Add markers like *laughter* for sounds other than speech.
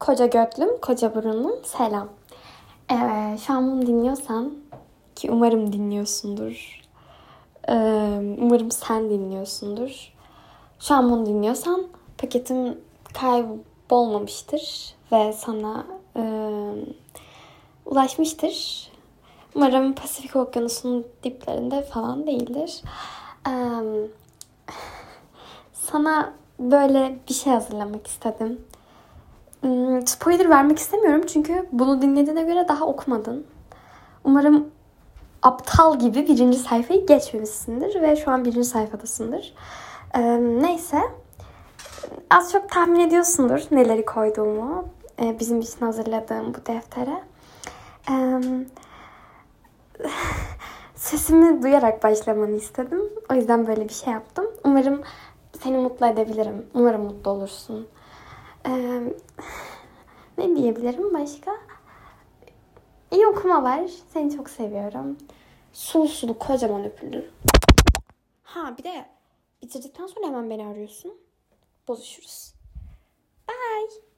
Koca götlüm, koca burunum selam. Ee, şu an bunu dinliyorsan ki umarım dinliyorsundur. Ee, umarım sen dinliyorsundur. Şu an bunu dinliyorsan paketim kaybolmamıştır ve sana e, ulaşmıştır. Umarım Pasifik Okyanusu'nun diplerinde falan değildir. Ee, *laughs* sana böyle bir şey hazırlamak istedim. Spoiler vermek istemiyorum çünkü bunu dinlediğine göre daha okumadın. Umarım aptal gibi birinci sayfayı geçmemişsindir ve şu an birinci sayfadasındır. Ee, neyse. Az çok tahmin ediyorsundur neleri koyduğumu. Ee, bizim için hazırladığım bu deftere. Ee, *laughs* sesimi duyarak başlamanı istedim. O yüzden böyle bir şey yaptım. Umarım seni mutlu edebilirim. Umarım mutlu olursun. Ee, ne diyebilirim başka? İyi okumalar. Seni çok seviyorum. Sulu sulu kocaman öpüldün. Ha bir de bitirdikten sonra hemen beni arıyorsun. Bozuşuruz. Bye.